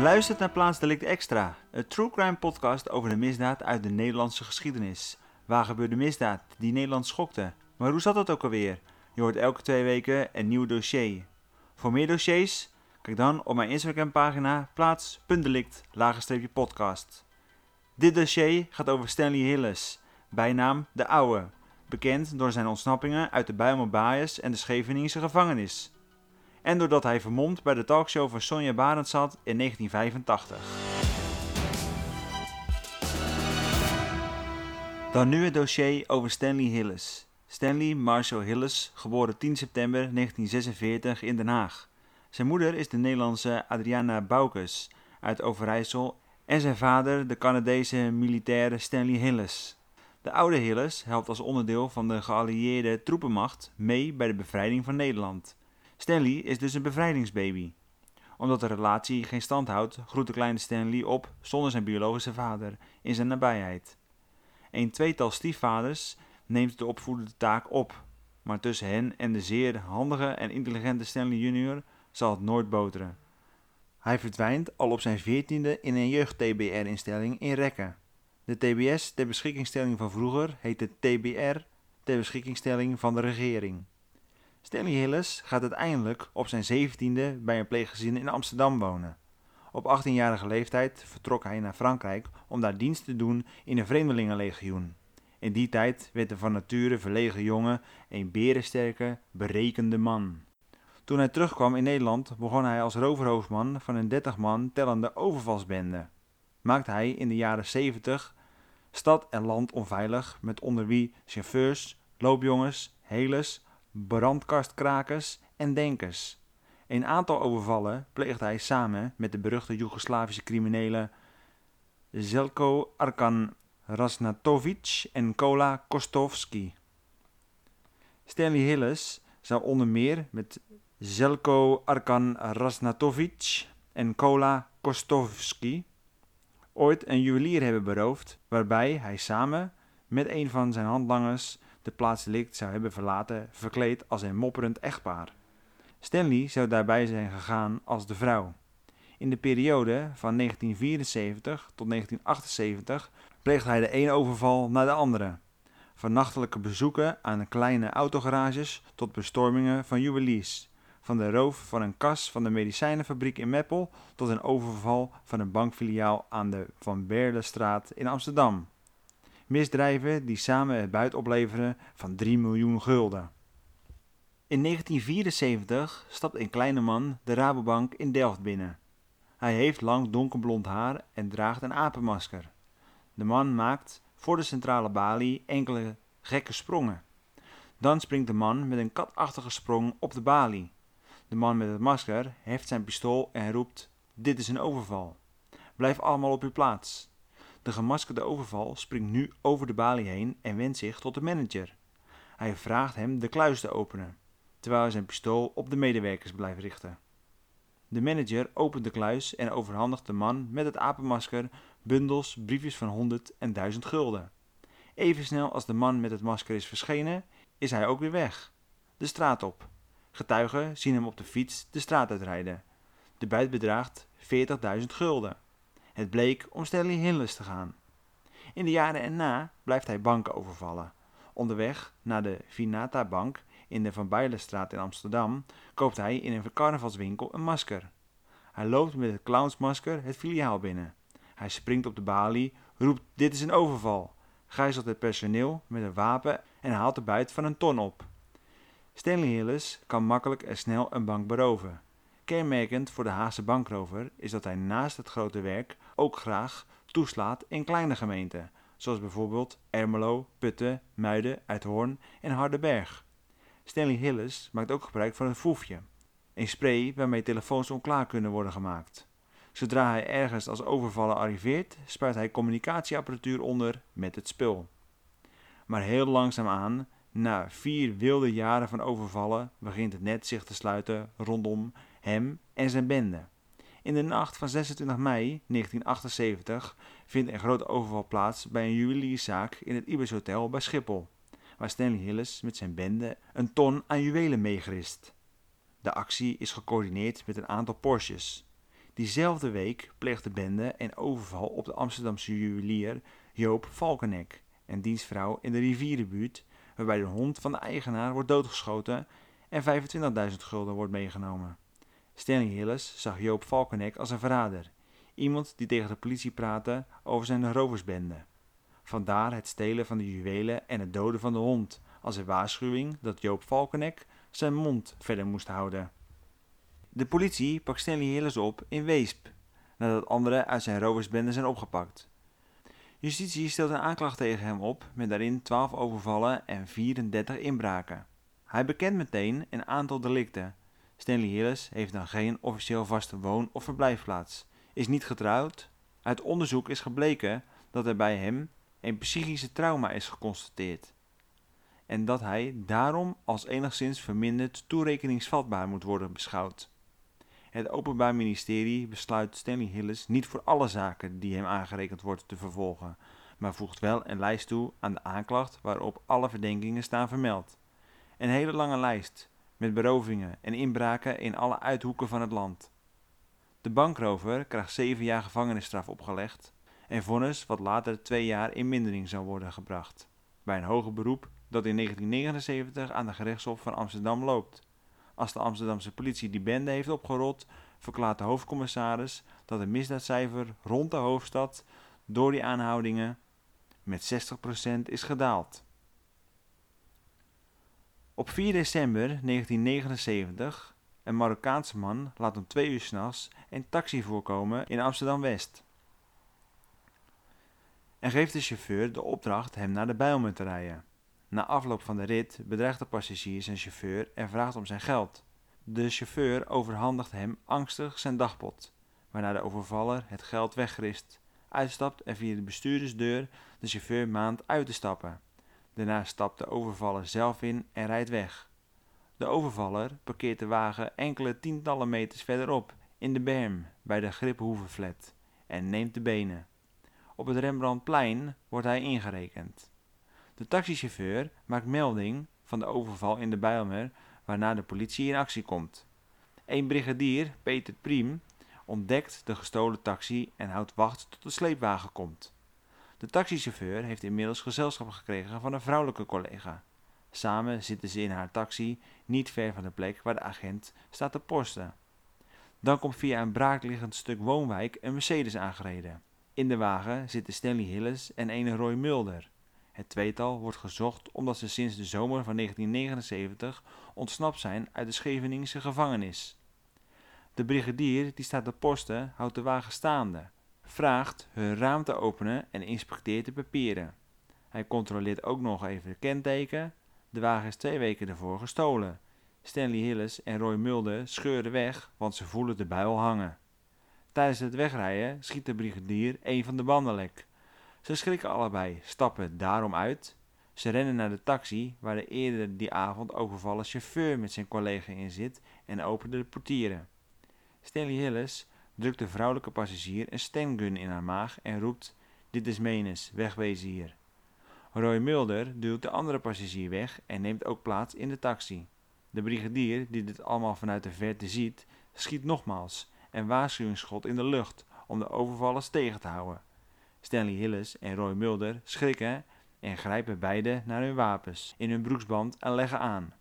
Luistert naar Plaatsdelict Extra, een true crime podcast over de misdaad uit de Nederlandse geschiedenis. Waar gebeurde misdaad die Nederland schokte? Maar hoe zat dat ook alweer? Je hoort elke twee weken een nieuw dossier. Voor meer dossiers, kijk dan op mijn Instagram pagina plaats.delict podcast. Dit dossier gaat over Stanley Hillis, bijnaam De Ouwe, bekend door zijn ontsnappingen uit de Bijlmerbaaiers en de Scheveningse gevangenis. En doordat hij vermomd bij de talkshow van Sonja Barend zat in 1985. Dan nu het dossier over Stanley Hillis. Stanley Marshall Hillis, geboren 10 september 1946 in Den Haag. Zijn moeder is de Nederlandse Adriana Boukes uit Overijssel en zijn vader de Canadese militaire Stanley Hillis. De oude Hillis helpt als onderdeel van de geallieerde troepenmacht mee bij de bevrijding van Nederland. Stanley is dus een bevrijdingsbaby. Omdat de relatie geen stand houdt, groet de kleine Stanley op zonder zijn biologische vader in zijn nabijheid. Een tweetal stiefvaders neemt de opvoedende taak op, maar tussen hen en de zeer handige en intelligente Stanley Jr. zal het nooit boteren. Hij verdwijnt al op zijn veertiende in een jeugd-TBR-instelling in Rekken. De TBS, ter beschikkingstelling van vroeger, heette TBR, ter beschikkingstelling van de regering. Stanley Hillis gaat uiteindelijk op zijn zeventiende bij een pleeggezin in Amsterdam wonen. Op 18-jarige leeftijd vertrok hij naar Frankrijk om daar dienst te doen in een vreemdelingenlegioen. In die tijd werd de van nature verlegen jongen een berensterke, berekende man. Toen hij terugkwam in Nederland begon hij als roverhoofdman van een 30 man tellende overvalsbende. Maakte hij in de jaren 70 stad en land onveilig met onder wie chauffeurs, loopjongens, helers, brandkastkrakers en denkers. Een aantal overvallen pleegde hij samen met de beruchte Joegoslavische criminelen Zelko Arkan Rasnatovic en Kola Kostovski. Stanley Hillis zou onder meer met Zelko Arkan Rasnatovic en Kola Kostovski ooit een juwelier hebben beroofd, waarbij hij samen met een van zijn handlangers de plaats delict zou hebben verlaten, verkleed als een mopperend echtpaar. Stanley zou daarbij zijn gegaan als de vrouw. In de periode van 1974 tot 1978 pleegde hij de een overval na de andere. Van nachtelijke bezoeken aan kleine autogarages tot bestormingen van juweliers. Van de roof van een kas van de medicijnenfabriek in Meppel tot een overval van een bankfiliaal aan de Van Berlestraat in Amsterdam. Misdrijven die samen het buit opleveren van 3 miljoen gulden. In 1974 stapt een kleine man de Rabobank in Delft binnen. Hij heeft lang donkerblond haar en draagt een apenmasker. De man maakt voor de centrale balie enkele gekke sprongen. Dan springt de man met een katachtige sprong op de balie. De man met het masker heft zijn pistool en roept: Dit is een overval. Blijf allemaal op uw plaats. De gemaskerde overval springt nu over de balie heen en wendt zich tot de manager. Hij vraagt hem de kluis te openen, terwijl hij zijn pistool op de medewerkers blijft richten. De manager opent de kluis en overhandigt de man met het apenmasker bundels briefjes van 100 en 1000 gulden. Even snel als de man met het masker is verschenen, is hij ook weer weg. De straat op. Getuigen zien hem op de fiets de straat uitrijden. De buit bedraagt 40.000 gulden. Het bleek om Stanley Hillis te gaan. In de jaren erna blijft hij banken overvallen. Onderweg naar de Vinata Bank in de Van Bijlenstraat in Amsterdam koopt hij in een carnavalswinkel een masker. Hij loopt met het clownsmasker het filiaal binnen. Hij springt op de balie, roept dit is een overval, gijzelt het personeel met een wapen en haalt de buit van een ton op. Stanley Hillis kan makkelijk en snel een bank beroven. Kenmerkend voor de Haagse bankrover is dat hij naast het grote werk ook graag toeslaat in kleine gemeenten, zoals bijvoorbeeld Ermelo, Putten, Muiden, Uithoorn en Hardenberg. Stanley Hillis maakt ook gebruik van een foefje, een spray waarmee telefoons onklaar kunnen worden gemaakt. Zodra hij ergens als overvaller arriveert, spuit hij communicatieapparatuur onder met het spul. Maar heel langzaamaan, na vier wilde jaren van overvallen, begint het net zich te sluiten rondom hem en zijn bende. In de nacht van 26 mei 1978 vindt een grote overval plaats bij een juwelierszaak in het Ibis Hotel bij Schiphol, waar Stanley Hillis met zijn bende een ton aan juwelen meegerist. De actie is gecoördineerd met een aantal Porsches. Diezelfde week pleegt de bende een overval op de Amsterdamse juwelier Joop Valkenek en dienstvrouw in de rivierenbuurt, waarbij de hond van de eigenaar wordt doodgeschoten en 25.000 gulden wordt meegenomen. Stanley Hillis zag Joop Valkenek als een verrader, iemand die tegen de politie praatte over zijn roversbende. Vandaar het stelen van de juwelen en het doden van de hond, als een waarschuwing dat Joop Valkenek zijn mond verder moest houden. De politie pakt Stanley Hillis op in Weesp, nadat anderen uit zijn roversbende zijn opgepakt. Justitie stelt een aanklacht tegen hem op met daarin 12 overvallen en 34 inbraken. Hij bekent meteen een aantal delicten. Stanley Hillis heeft dan geen officieel vaste woon- of verblijfplaats, is niet getrouwd. Uit onderzoek is gebleken dat er bij hem een psychische trauma is geconstateerd en dat hij daarom als enigszins verminderd toerekeningsvatbaar moet worden beschouwd. Het Openbaar Ministerie besluit Stanley Hillis niet voor alle zaken die hem aangerekend worden te vervolgen, maar voegt wel een lijst toe aan de aanklacht waarop alle verdenkingen staan vermeld. Een hele lange lijst, met berovingen en inbraken in alle uithoeken van het land. De bankrover krijgt zeven jaar gevangenisstraf opgelegd, en vonnis wat later twee jaar in mindering zou worden gebracht, bij een hoger beroep dat in 1979 aan de gerechtshof van Amsterdam loopt. Als de Amsterdamse politie die bende heeft opgerold, verklaart de hoofdcommissaris dat het misdaadcijfer rond de hoofdstad door die aanhoudingen met 60% is gedaald. Op 4 december 1979 een Marokkaanse man laat om twee uur s'nachts een taxi voorkomen in Amsterdam-West. En geeft de chauffeur de opdracht hem naar de Bijlmer te rijden. Na afloop van de rit bedreigt de passagier zijn chauffeur en vraagt om zijn geld. De chauffeur overhandigt hem angstig zijn dagpot, waarna de overvaller het geld weggrist, uitstapt en via de bestuurdersdeur de chauffeur maand uit te stappen. Daarna stapt de overvaller zelf in en rijdt weg. De overvaller parkeert de wagen enkele tientallen meters verderop, in de berm, bij de Griphoevenflat, en neemt de benen. Op het Rembrandtplein wordt hij ingerekend. De taxichauffeur maakt melding van de overval in de Bijlmer, waarna de politie in actie komt. Een brigadier, Peter Priem, ontdekt de gestolen taxi en houdt wacht tot de sleepwagen komt. De taxichauffeur heeft inmiddels gezelschap gekregen van een vrouwelijke collega. Samen zitten ze in haar taxi, niet ver van de plek waar de agent staat te posten. Dan komt via een braakliggend stuk woonwijk een Mercedes aangereden. In de wagen zitten Stanley Hillis en ene Roy Mulder. Het tweetal wordt gezocht omdat ze sinds de zomer van 1979 ontsnapt zijn uit de Scheveningse gevangenis. De brigadier die staat te posten houdt de wagen staande, vraagt hun raam te openen en inspecteert de papieren. Hij controleert ook nog even de kenteken. De wagen is twee weken ervoor gestolen. Stanley Hillis en Roy Mulder scheuren weg, want ze voelen de buil hangen. Tijdens het wegrijden schiet de brigadier een van de banden lek. Ze schrikken allebei, stappen daarom uit. Ze rennen naar de taxi waar de eerder die avond overvallen chauffeur met zijn collega in zit en openen de portieren. Stanley Hillis drukt de vrouwelijke passagier een stengun in haar maag en roept: Dit is Menes, wegwezen hier. Roy Mulder duwt de andere passagier weg en neemt ook plaats in de taxi. De brigadier, die dit allemaal vanuit de verte ziet, schiet nogmaals een waarschuwingsschot in de lucht om de overvallers tegen te houden. Stanley Hillis en Roy Mulder schrikken en grijpen beide naar hun wapens in hun broeksband en leggen aan.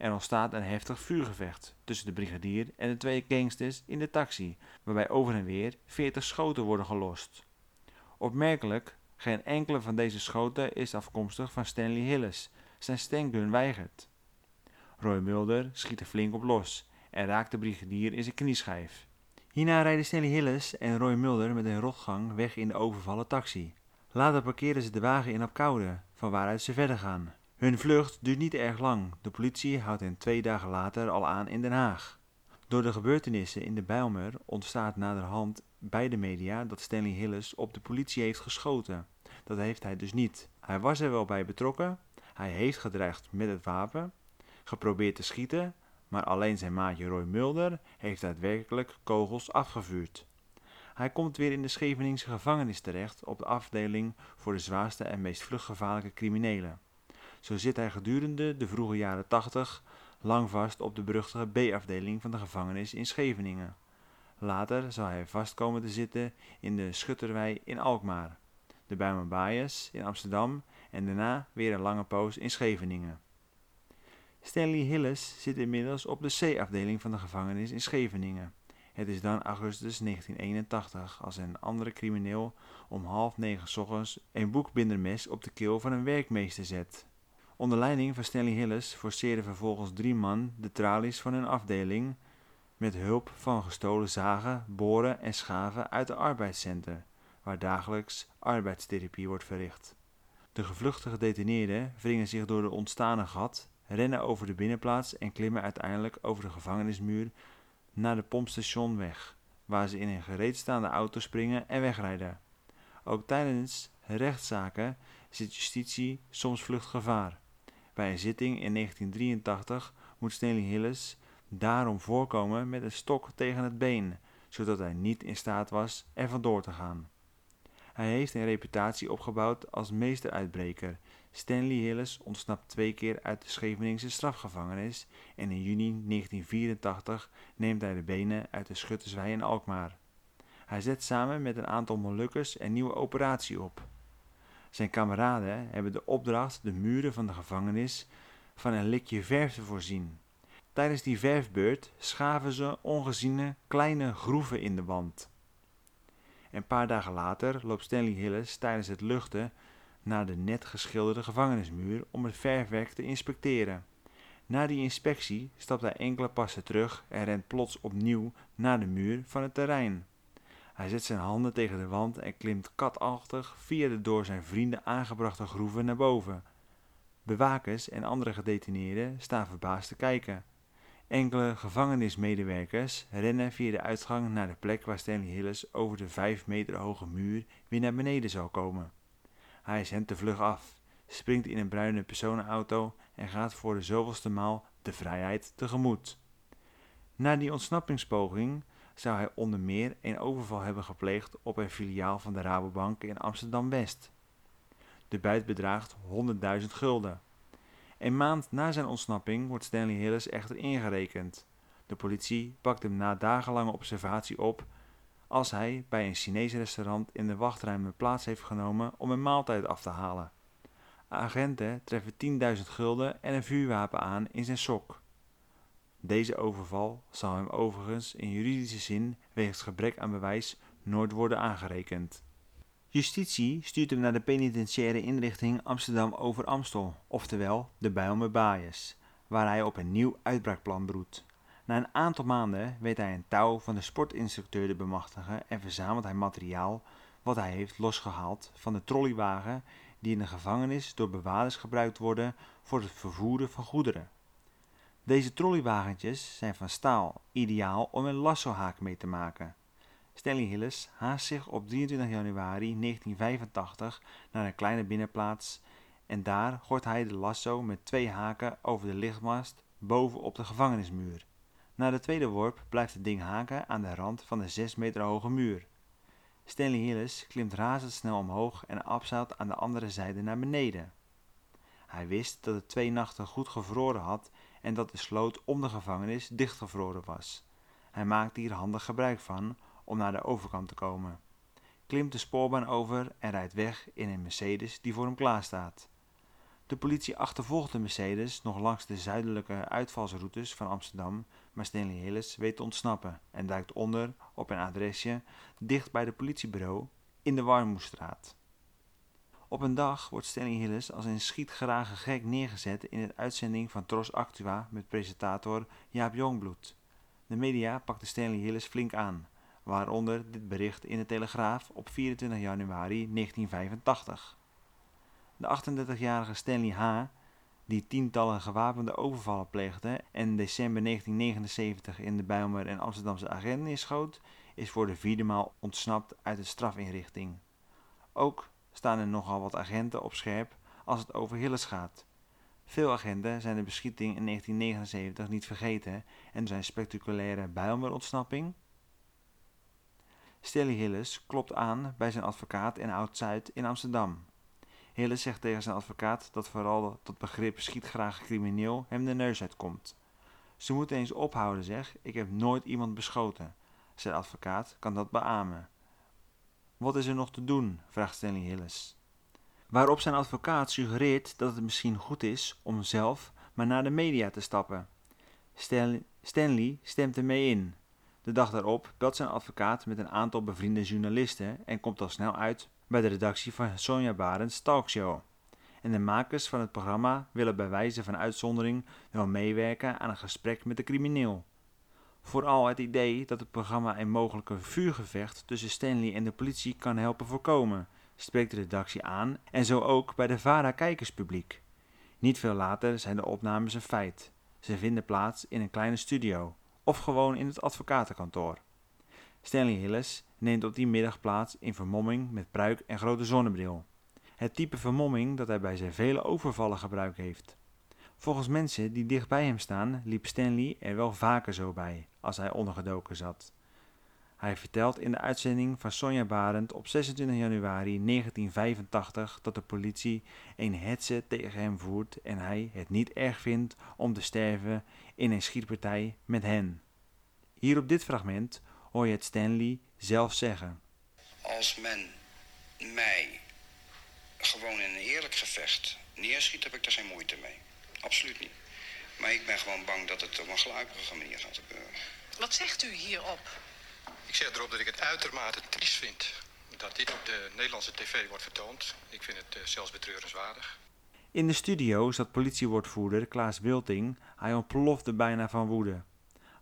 Er ontstaat een heftig vuurgevecht tussen de brigadier en de twee gangsters in de taxi, waarbij over en weer veertig schoten worden gelost. Opmerkelijk, geen enkele van deze schoten is afkomstig van Stanley Hillis. Zijn stengun weigert. Roy Mulder schiet er flink op los en raakt de brigadier in zijn knieschijf. Hierna rijden Stanley Hillis en Roy Mulder met een rotgang weg in de overvallen taxi. Later parkeren ze de wagen in Apkoude, van waaruit ze verder gaan. Hun vlucht duurt niet erg lang. De politie houdt hen twee dagen later al aan in Den Haag. Door de gebeurtenissen in de Bijlmer ontstaat naderhand bij de media dat Stanley Hillis op de politie heeft geschoten. Dat heeft hij dus niet. Hij was er wel bij betrokken. Hij heeft gedreigd met het wapen, geprobeerd te schieten, maar alleen zijn maatje Roy Mulder heeft daadwerkelijk kogels afgevuurd. Hij komt weer in de Scheveningse gevangenis terecht op de afdeling voor de zwaarste en meest vluchtgevaarlijke criminelen. Zo zit hij gedurende de vroege jaren 80 lang vast op de beruchte B-afdeling van de gevangenis in Scheveningen. Later zal hij vast komen te zitten in de Schutterwei in Alkmaar, de Bijlmerbaaiers in Amsterdam en daarna weer een lange poos in Scheveningen. Stanley Hilles zit inmiddels op de C-afdeling van de gevangenis in Scheveningen. Het is dan augustus 1981 als een andere crimineel om half negen ochtends een boekbindermes op de keel van een werkmeester zet. Onder leiding van Stanley Hilles forceerden vervolgens drie man de tralies van hun afdeling met hulp van gestolen zagen, boren en schaven uit de arbeidscenter, waar dagelijks arbeidstherapie wordt verricht. De gevluchte gedetineerden wringen zich door de ontstane gat, rennen over de binnenplaats en klimmen uiteindelijk over de gevangenismuur naar de pompstationweg, waar ze in een gereedstaande auto springen en wegrijden. Ook tijdens rechtszaken zit justitie soms vluchtgevaar. Bij een zitting in 1983 moet Stanley Hillis daarom voorkomen met een stok tegen het been, zodat hij niet in staat was er vandoor te gaan. Hij heeft een reputatie opgebouwd als meesteruitbreker. Stanley Hillis ontsnapt twee keer uit de Scheveningse strafgevangenis en in juni 1984 neemt hij de benen uit de Schutterswei in Alkmaar. Hij zet samen met een aantal Molukkers een nieuwe operatie op. Zijn kameraden hebben de opdracht de muren van de gevangenis van een likje verf te voorzien. Tijdens die verfbeurt schaven ze ongeziene kleine groeven in de wand. Een paar dagen later loopt Stanley Hillis tijdens het luchten naar de net geschilderde gevangenismuur om het verfwerk te inspecteren. Na die inspectie stapt hij enkele passen terug en rent plots opnieuw naar de muur van het terrein. Hij zet zijn handen tegen de wand en klimt katachtig via de door zijn vrienden aangebrachte groeven naar boven. Bewakers en andere gedetineerden staan verbaasd te kijken. Enkele gevangenismedewerkers rennen via de uitgang naar de plek waar Stanley Hillis over de vijf meter hoge muur weer naar beneden zal komen. Hij zendt de vlug af, springt in een bruine personenauto en gaat voor de zoveelste maal de vrijheid tegemoet. Na die ontsnappingspoging zou hij onder meer een overval hebben gepleegd op een filiaal van de Rabobank in Amsterdam-West. De buit bedraagt 100.000 gulden. Een maand na zijn ontsnapping wordt Stanley Hillis echter ingerekend. De politie pakt hem na dagenlange observatie op als hij bij een Chinees restaurant in de wachtruimte plaats heeft genomen om een maaltijd af te halen. Agenten treffen 10.000 gulden en een vuurwapen aan in zijn sok. Deze overval zal hem overigens in juridische zin wegens gebrek aan bewijs nooit worden aangerekend. Justitie stuurt hem naar de penitentiaire inrichting Amsterdam over Amstel, oftewel de Bijlmer Baaiers, waar hij op een nieuw uitbraakplan broedt. Na een aantal maanden weet hij een touw van de sportinstructeur te bemachtigen en verzamelt hij materiaal wat hij heeft losgehaald van de trolleywagen die in de gevangenis door bewakers gebruikt worden voor het vervoeren van goederen. Deze trolleywagentjes zijn van staal, ideaal om een lassohaak mee te maken. Stanley Hillis haast zich op 23 januari 1985 naar een kleine binnenplaats en daar gooit hij de lasso met twee haken over de lichtmast boven op de gevangenismuur. Na de tweede worp blijft het ding haken aan de rand van de 6 meter hoge muur. Stanley Hillis klimt razendsnel omhoog en abzeilt aan de andere zijde naar beneden. Hij wist dat het twee nachten goed gevroren had en dat de sloot om de gevangenis dichtgevroren was. Hij maakte hier handig gebruik van om naar de overkant te komen, klimt de spoorbaan over en rijdt weg in een Mercedes die voor hem klaarstaat. De politie achtervolgt de Mercedes nog langs de zuidelijke uitvalsroutes van Amsterdam, maar Stanley Hillis weet te ontsnappen en duikt onder op een adresje dicht bij het politiebureau in de Warmoestraat. Op een dag wordt Stanley Hillis als een schietgerage gek neergezet in de uitzending van Tros Actua met presentator Jaap Jongbloed. De media pakte Stanley Hillis flink aan, waaronder dit bericht in de Telegraaf op 24 januari 1985. De 38-jarige Stanley H., die tientallen gewapende overvallen pleegde en december 1979 in de Bijlmer en Amsterdamse agenten neerschoot, is voor de vierde maal ontsnapt uit de strafinrichting. Ook staan er nogal wat agenten op scherp als het over Hilles gaat. Veel agenten zijn de beschieting in 1979 niet vergeten en zijn spectaculaire Bijlmer-ontsnapping. Stanley Hilles klopt aan bij zijn advocaat in Oud-Zuid in Amsterdam. Hilles zegt tegen zijn advocaat dat vooral tot begrip schietgraag crimineel hem de neus uitkomt. Ze moeten eens ophouden, zeg. Ik heb nooit iemand beschoten. Zijn advocaat kan dat beamen. Wat is er nog te doen? vraagt Stanley Hillis. Waarop zijn advocaat suggereert dat het misschien goed is om zelf maar naar de media te stappen. Stanley stemt ermee in. De dag daarop belt zijn advocaat met een aantal bevriende journalisten en komt al snel uit bij de redactie van Sonja Barends talkshow. En de makers van het programma willen bij wijze van uitzondering wel meewerken aan een gesprek met de crimineel. Vooral het idee dat het programma een mogelijke vuurgevecht tussen Stanley en de politie kan helpen voorkomen, spreekt de redactie aan en zo ook bij de VARA-kijkerspubliek. Niet veel later zijn de opnames een feit. Ze vinden plaats in een kleine studio of gewoon in het advocatenkantoor. Stanley Hillis neemt op die middag plaats in vermomming met pruik en grote zonnebril. Het type vermomming dat hij bij zijn vele overvallen gebruikt heeft. Volgens mensen die dicht bij hem staan, liep Stanley er wel vaker zo bij als hij ondergedoken zat. Hij vertelt in de uitzending van Sonja Barend op 26 januari 1985 dat de politie een hetze tegen hem voert en hij het niet erg vindt om te sterven in een schietpartij met hen. Hier op dit fragment hoor je het Stanley zelf zeggen. Als men mij gewoon in een eerlijk gevecht neerschiet, heb ik daar geen moeite mee. Absoluut niet. Maar ik ben gewoon bang dat het op een gluiperige manier gaat gebeuren. Wat zegt u hierop? Ik zeg erop dat ik het uitermate triest vind dat dit op de Nederlandse tv wordt vertoond. Ik vind het uh, zelfs betreurenswaardig. In de studio zat politiewoordvoerder Klaas Wilting. Hij ontplofte bijna van woede.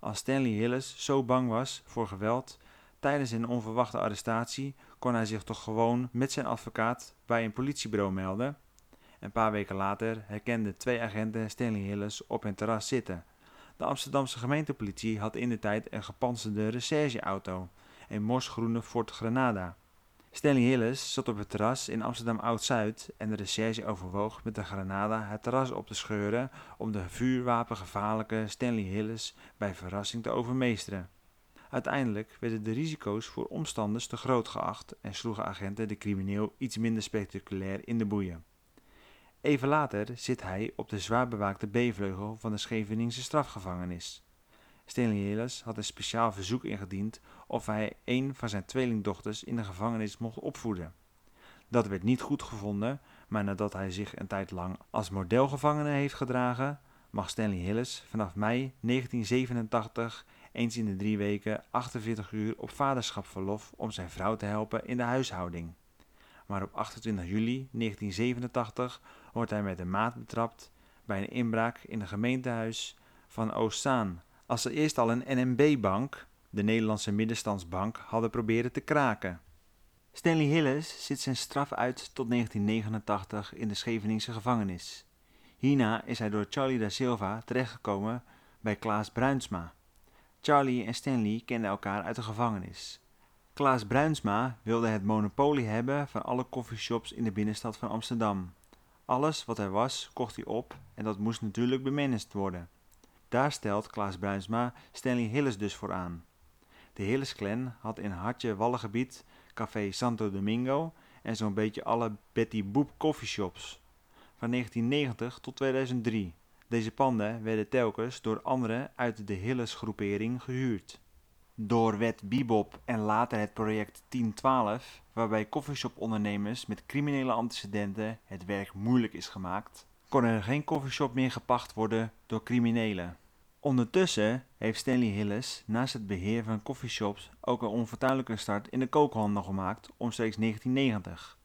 Als Stanley Hillis zo bang was voor geweld tijdens een onverwachte arrestatie, kon hij zich toch gewoon met zijn advocaat bij een politiebureau melden. Een paar weken later herkenden twee agenten Stanley Hillis op een terras zitten. De Amsterdamse gemeentepolitie had in de tijd een gepantserde rechercheauto, een mosgroene Ford Granada. Stanley Hillis zat op het terras in Amsterdam Oud-Zuid en de recherche overwoog met de Granada het terras op te scheuren om de vuurwapengevaarlijke Stanley Hillis bij verrassing te overmeesteren. Uiteindelijk werden de risico's voor omstanders te groot geacht en sloegen agenten de crimineel iets minder spectaculair in de boeien. Even later zit hij op de zwaar bewaakte B-vleugel van de Scheveningse strafgevangenis. Stanley Hillis had een speciaal verzoek ingediend of hij een van zijn tweelingdochters in de gevangenis mocht opvoeden. Dat werd niet goed gevonden, maar nadat hij zich een tijd lang als modelgevangene heeft gedragen, mag Stanley Hillis vanaf mei 1987 eens in de drie weken 48 uur op vaderschapverlof om zijn vrouw te helpen in de huishouding. Maar op 28 juli 1987 wordt hij met een maat betrapt bij een inbraak in het gemeentehuis van Oostzaan, als ze eerst al een NMB-bank, de Nederlandse middenstandsbank, hadden proberen te kraken. Stanley Hillis zit zijn straf uit tot 1989 in de Scheveningse gevangenis. Hierna is hij door Charlie da Silva terechtgekomen bij Klaas Bruinsma. Charlie en Stanley kenden elkaar uit de gevangenis. Klaas Bruinsma wilde het monopolie hebben van alle coffeeshops in de binnenstad van Amsterdam. Alles wat er was, kocht hij op en dat moest natuurlijk bemanaged worden. Daar stelt Klaas Bruinsma Stanley Hillis dus voor aan. De Hillis-clan had in Hartje Wallengebied Café Santo Domingo en zo'n beetje alle Betty Boop coffeeshops. Van 1990 tot 2003. Deze panden werden telkens door anderen uit de Hillis-groepering gehuurd. Door wet Bibop en later het project 1012, waarbij coffeeshop-ondernemers met criminele antecedenten het werk moeilijk is gemaakt, kon er geen coffeeshop meer gepacht worden door criminelen. Ondertussen heeft Stanley Hillis naast het beheer van coffeeshops ook een onvertuinlijke start in de kookhandel gemaakt omstreeks 1990.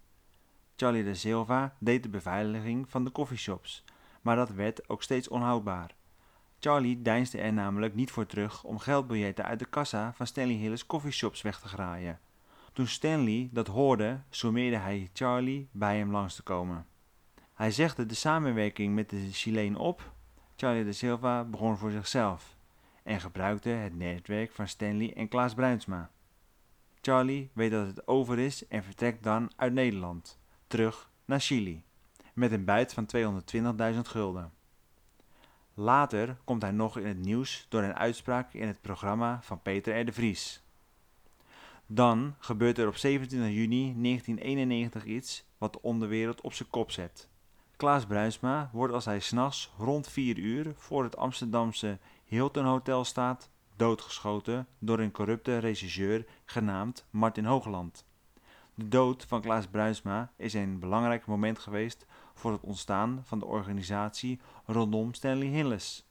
Charlie de Silva deed de beveiliging van de coffeeshops, maar dat werd ook steeds onhoudbaar. Charlie deinsde er namelijk niet voor terug om geldbiljetten uit de kassa van Stanley Hillis coffeeshops weg te graaien. Toen Stanley dat hoorde, sommeerde hij Charlie bij hem langs te komen. Hij zegde de samenwerking met de Chileen op. Charlie de Silva begon voor zichzelf en gebruikte het netwerk van Stanley en Klaas Bruinsma. Charlie weet dat het over is en vertrekt dan uit Nederland, terug naar Chili, met een buit van 220.000 gulden. Later komt hij nog in het nieuws door een uitspraak in het programma van Peter R. de Vries. Dan gebeurt er op 27 juni 1991 iets wat de onderwereld op zijn kop zet. Klaas Bruinsma wordt als hij s'nachts rond 4 uur voor het Amsterdamse Hilton Hotel staat, doodgeschoten door een corrupte regisseur genaamd Martin Hoogland. De dood van Klaas Bruinsma is een belangrijk moment geweest voor het ontstaan van de organisatie rondom Stanley Hilles.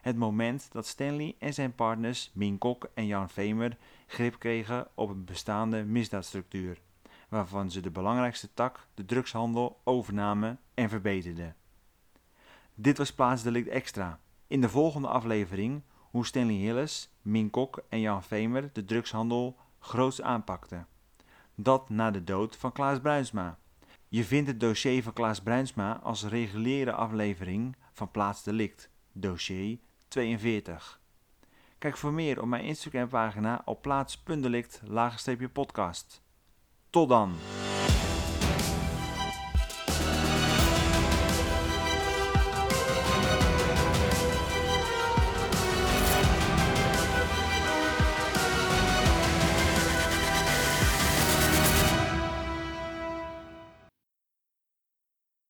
Het moment dat Stanley en zijn partners Mien Kok en Jan Vemer grip kregen op een bestaande misdaadstructuur, waarvan ze de belangrijkste tak, de drugshandel, overnamen en verbeterden. Dit was Plaatsdelict Extra. In de volgende aflevering hoe Stanley Hilles, Mien Kok en Jan Vemer de drugshandel groots aanpakten. Dat na de dood van Klaas Bruinsma. Je vindt het dossier van Klaas Bruinsma als reguliere aflevering van Plaatsdelict, dossier 42. Kijk voor meer op mijn Instagram pagina op plaats.delict podcast. Tot dan!